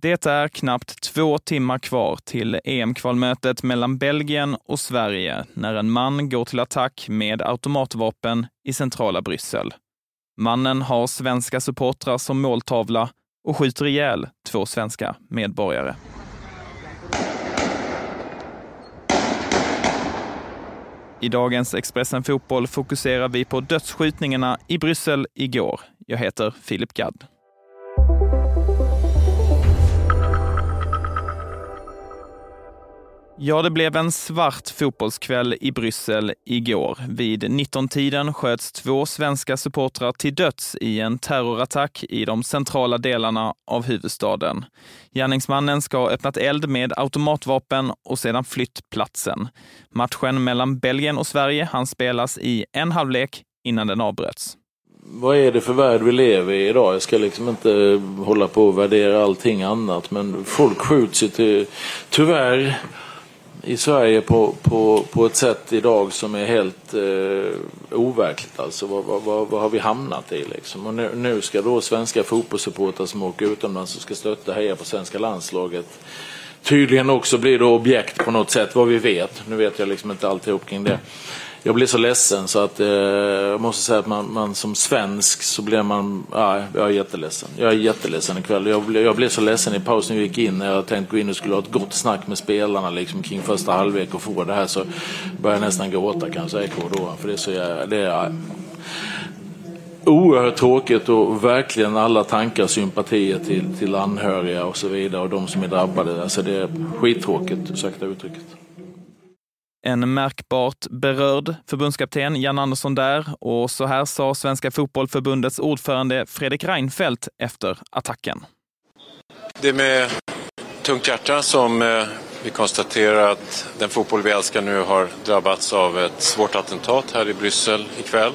Det är knappt två timmar kvar till EM-kvalmötet mellan Belgien och Sverige när en man går till attack med automatvapen i centrala Bryssel. Mannen har svenska supportrar som måltavla och skjuter ihjäl två svenska medborgare. I dagens Expressen Fotboll fokuserar vi på dödsskjutningarna i Bryssel igår. Jag heter Filip Gadd. Ja, det blev en svart fotbollskväll i Bryssel igår. Vid 19-tiden sköts två svenska supportrar till döds i en terrorattack i de centrala delarna av huvudstaden. Gärningsmannen ska ha öppnat eld med automatvapen och sedan flytt platsen. Matchen mellan Belgien och Sverige han spelas i en halvlek innan den avbröts vad är det för värld vi lever i idag? Jag ska liksom inte hålla på och värdera allting annat men folk skjuts ju till, tyvärr i Sverige på, på, på ett sätt idag som är helt eh, overkligt. Alltså, vad, vad, vad, har vi hamnat i liksom? Och nu, nu ska då svenska fotbollssupportrar som åker utomlands och ska stötta och heja på svenska landslaget tydligen också bli då objekt på något sätt, vad vi vet. Nu vet jag liksom inte alltihop kring det jag blir så ledsen så att eh, jag måste säga att man, man, som svensk så blir man, nej, jag är jätteledsen. Jag är jätteledsen ikväll. Jag, blev, jag blev så ledsen i pausen vi gick in när jag tänkte gå in och skulle ha ett gott snack med spelarna liksom kring första halvlek och få det här så började jag nästan gråta kan jag säga då. För det är så jag, det är, oerhört tråkigt och verkligen alla tankar och sympatier till, till anhöriga och så vidare och de som är drabbade. Alltså det är skittråkigt, ursäkta uttrycket. En märkbart berörd förbundskapten, Jan Andersson där, och så här sa Svenska Fotbollförbundets ordförande Fredrik Reinfeldt efter attacken. Det är med tungt hjärta som eh, vi konstaterar att den fotboll vi älskar nu har drabbats av ett svårt attentat här i Bryssel ikväll.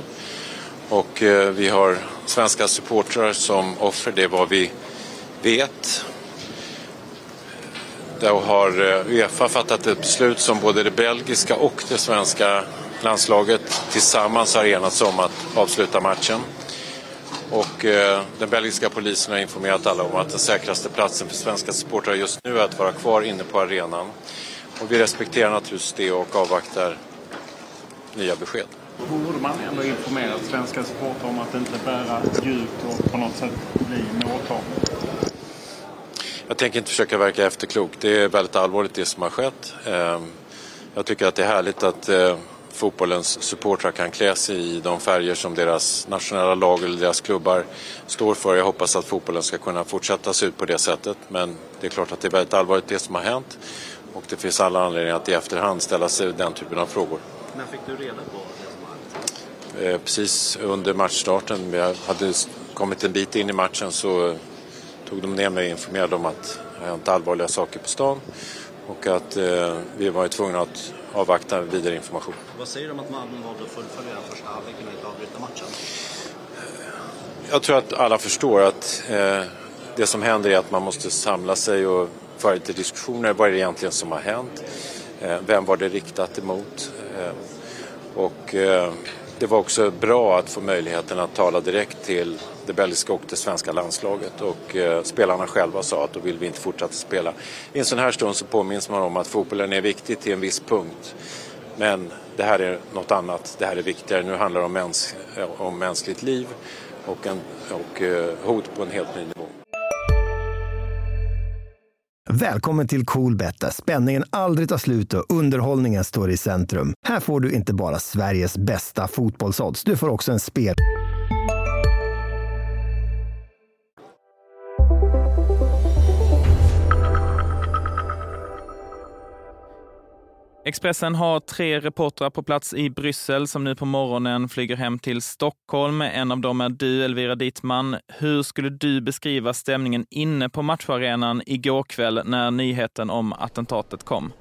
Och eh, vi har svenska supportrar som offer, det är vad vi vet. Då har eh, Uefa fattat ett beslut som både det belgiska och det svenska landslaget tillsammans har enats om att avsluta matchen. Och eh, den belgiska polisen har informerat alla om att den säkraste platsen för svenska supportrar just nu är att vara kvar inne på arenan. Och vi respekterar naturligtvis det och avvaktar nya besked. Borde man ändå informera svenska supportrar om att inte bära ljud och på något sätt bli måltavlor? Jag tänker inte försöka verka efterklok. Det är väldigt allvarligt det som har skett. Ehm, jag tycker att det är härligt att eh, fotbollens supportrar kan klä sig i de färger som deras nationella lag eller deras klubbar står för. Jag hoppas att fotbollen ska kunna fortsätta se ut på det sättet. Men det är klart att det är väldigt allvarligt det som har hänt. Och det finns alla anledningar att i efterhand ställa sig den typen av frågor. När fick du reda på det som hänt? Eh, precis under matchstarten. Vi hade kommit en bit in i matchen så tog de ner mig och informerade om att det hänt allvarliga saker på stan och att eh, vi var tvungna att avvakta vidare information. Vad säger du om att Malmö valde att fullfölja den första halvleken och inte avbryta matchen? Jag tror att alla förstår att eh, det som händer är att man måste samla sig och föra lite diskussioner. Vad är det egentligen som har hänt? Eh, vem var det riktat emot? Eh, och eh, det var också bra att få möjligheten att tala direkt till det belgiska och det svenska landslaget och eh, spelarna själva sa att då vill vi inte fortsätta spela. I en sån här stund så påminns man om att fotbollen är viktig till en viss punkt. Men det här är något annat, det här är viktigare. Nu handlar det om, mäns eh, om mänskligt liv och, en, och eh, hot på en helt ny nivå. Välkommen till Coolbet där spänningen aldrig tar slut och underhållningen står i centrum. Här får du inte bara Sveriges bästa fotbollsodds, du får också en spel... Expressen har tre reportrar på plats i Bryssel som nu på morgonen flyger hem till Stockholm. En av dem är du, Elvira Dittman. Hur skulle du beskriva stämningen inne på matcharenan igår kväll när nyheten om attentatet kom?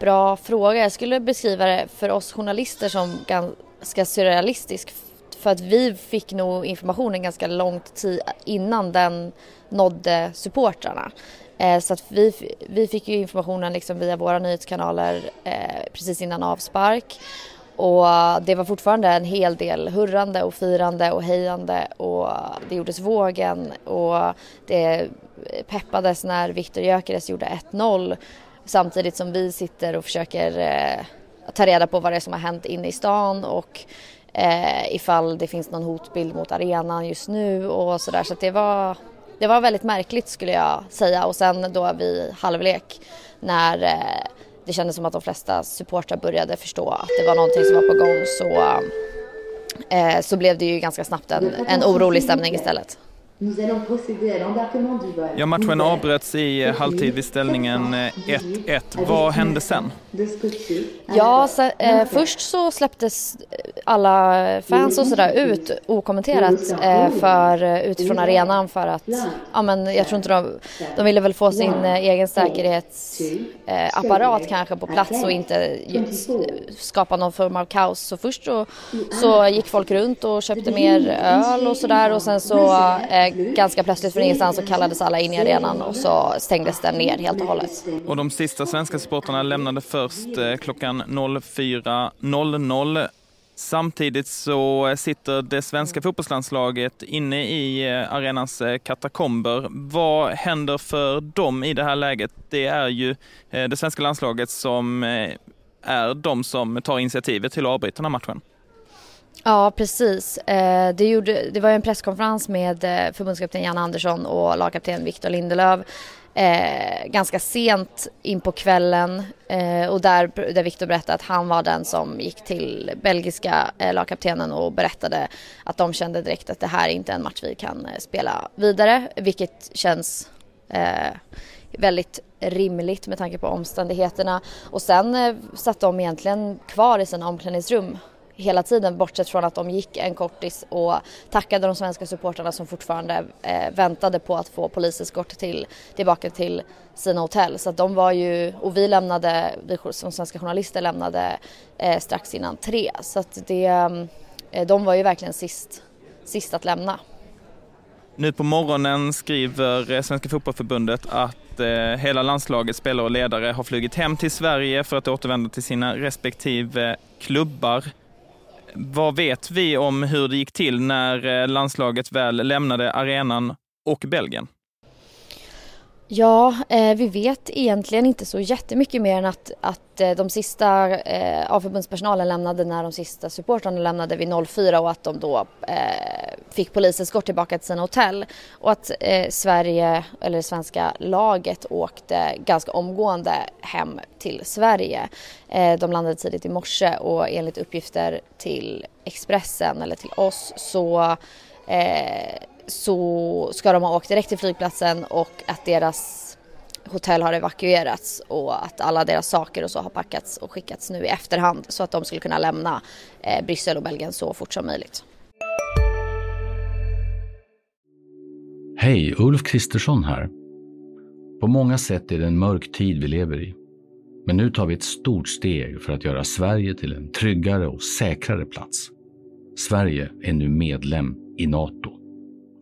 Bra fråga. Jag skulle beskriva det för oss journalister som ganska surrealistisk för att vi fick nog informationen ganska långt tid innan den nådde supportrarna. Eh, så att vi, vi fick ju informationen liksom via våra nyhetskanaler eh, precis innan avspark. Och det var fortfarande en hel del hurrande och firande och hejande och det gjordes vågen och det peppades när Viktor Gyökeres gjorde 1-0 samtidigt som vi sitter och försöker eh, ta reda på vad det är som har hänt inne i stan och eh, ifall det finns någon hotbild mot arenan just nu och sådär. Så att det var det var väldigt märkligt skulle jag säga och sen då vid halvlek när eh, det kändes som att de flesta supportrar började förstå att det var någonting som var på gång så, eh, så blev det ju ganska snabbt en, en orolig stämning istället. Ja, matchen avbröts i halvtid vid ställningen 1-1. Vad hände sen? Ja, så, eh, först så släpptes alla fans och sådär ut okommenterat eh, för, utifrån arenan för att, ja men jag tror inte de, de ville väl få sin eh, egen säkerhetsapparat eh, kanske på plats och inte skapa någon form av kaos. Så först så, så gick folk runt och köpte mer öl och sådär och sen så eh, ganska plötsligt från ingenstans så kallades alla in i arenan och så stängdes den ner helt och hållet. Och de sista svenska supportrarna lämnade först eh, klockan 04.00. Samtidigt så sitter det svenska fotbollslandslaget inne i eh, arenans eh, katakomber. Vad händer för dem i det här läget? Det är ju det svenska landslaget som är de som tar initiativet till att avbryta den här matchen. Ja, precis. Det, gjorde, det var en presskonferens med förbundskapten Jan Andersson och lagkapten Victor Lindelöf eh, ganska sent in på kvällen eh, och där, där Viktor berättade att han var den som gick till belgiska eh, lagkaptenen och berättade att de kände direkt att det här är inte en match vi kan eh, spela vidare, vilket känns eh, väldigt rimligt med tanke på omständigheterna. Och sen eh, satt de egentligen kvar i sina omklädningsrum hela tiden bortsett från att de gick en kortis och tackade de svenska supportrarna som fortfarande eh, väntade på att få poliseskort till, tillbaka till sina hotell. Så att de var ju, och vi lämnade, vi som svenska journalister lämnade eh, strax innan tre. Så att det, eh, de var ju verkligen sist, sist att lämna. Nu på morgonen skriver eh, Svenska Fotbollförbundet att eh, hela landslagets spelare och ledare har flugit hem till Sverige för att återvända till sina respektive klubbar. Vad vet vi om hur det gick till när eh, landslaget väl lämnade arenan och Belgien? Ja, eh, vi vet egentligen inte så jättemycket mer än att, att eh, de sista eh, av förbundspersonalen lämnade när de sista supportrarna lämnade vid 04 och att de då eh, fick poliseskort tillbaka till sina hotell och att eh, Sverige, eller det svenska laget, åkte ganska omgående hem till Sverige. Eh, de landade tidigt i morse och enligt uppgifter till Expressen eller till oss så eh, så ska de ha åkt direkt till flygplatsen och att deras hotell har evakuerats och att alla deras saker och så har packats och skickats nu i efterhand så att de skulle kunna lämna eh, Bryssel och Belgien så fort som möjligt. Hej, Ulf Kristersson här. På många sätt är det en mörk tid vi lever i. Men nu tar vi ett stort steg för att göra Sverige till en tryggare och säkrare plats. Sverige är nu medlem i Nato.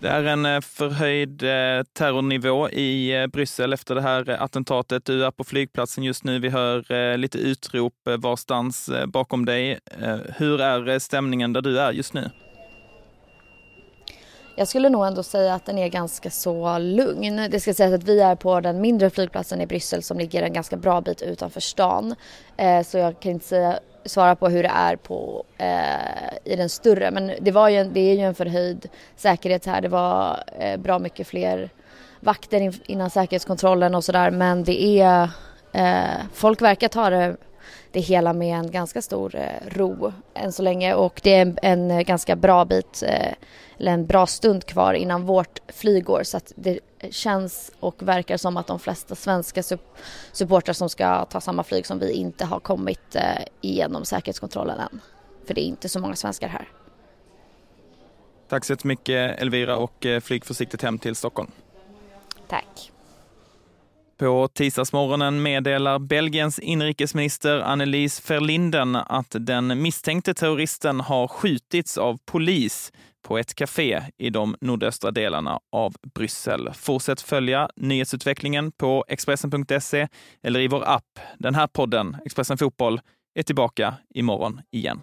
Det är en eh, förhöjd eh, terrornivå i eh, Bryssel efter det här attentatet. Du är på flygplatsen just nu. Vi hör lite utrop varstans bakom dig. Hur är stämningen där du är just nu? Jag skulle nog ändå säga att den är ganska så lugn. Det ska sägas att vi är på den mindre flygplatsen i Bryssel som ligger en ganska bra bit utanför stan. Eh, så jag kan inte säga svara på hur det är på, eh, i den större. Men det, var ju, det är ju en förhöjd säkerhet här. Det var eh, bra mycket fler vakter in, innan säkerhetskontrollen och sådär. Men det är, eh, folk verkar ta det, det hela med en ganska stor eh, ro än så länge. Och det är en, en ganska bra bit, eh, eller en bra stund kvar innan vårt flyg går. Så att det känns och verkar som att de flesta svenska supportrar som ska ta samma flyg som vi inte har kommit eh, igenom säkerhetskontrollen än. För det är inte så många svenskar här. Tack så jättemycket Elvira och eh, flyg försiktigt hem till Stockholm. Tack. På tisdagsmorgonen meddelar Belgiens inrikesminister Annelies Verlinden att den misstänkte terroristen har skjutits av polis på ett café i de nordöstra delarna av Bryssel. Fortsätt följa nyhetsutvecklingen på Expressen.se eller i vår app. Den här podden, Expressen Fotboll, är tillbaka imorgon igen.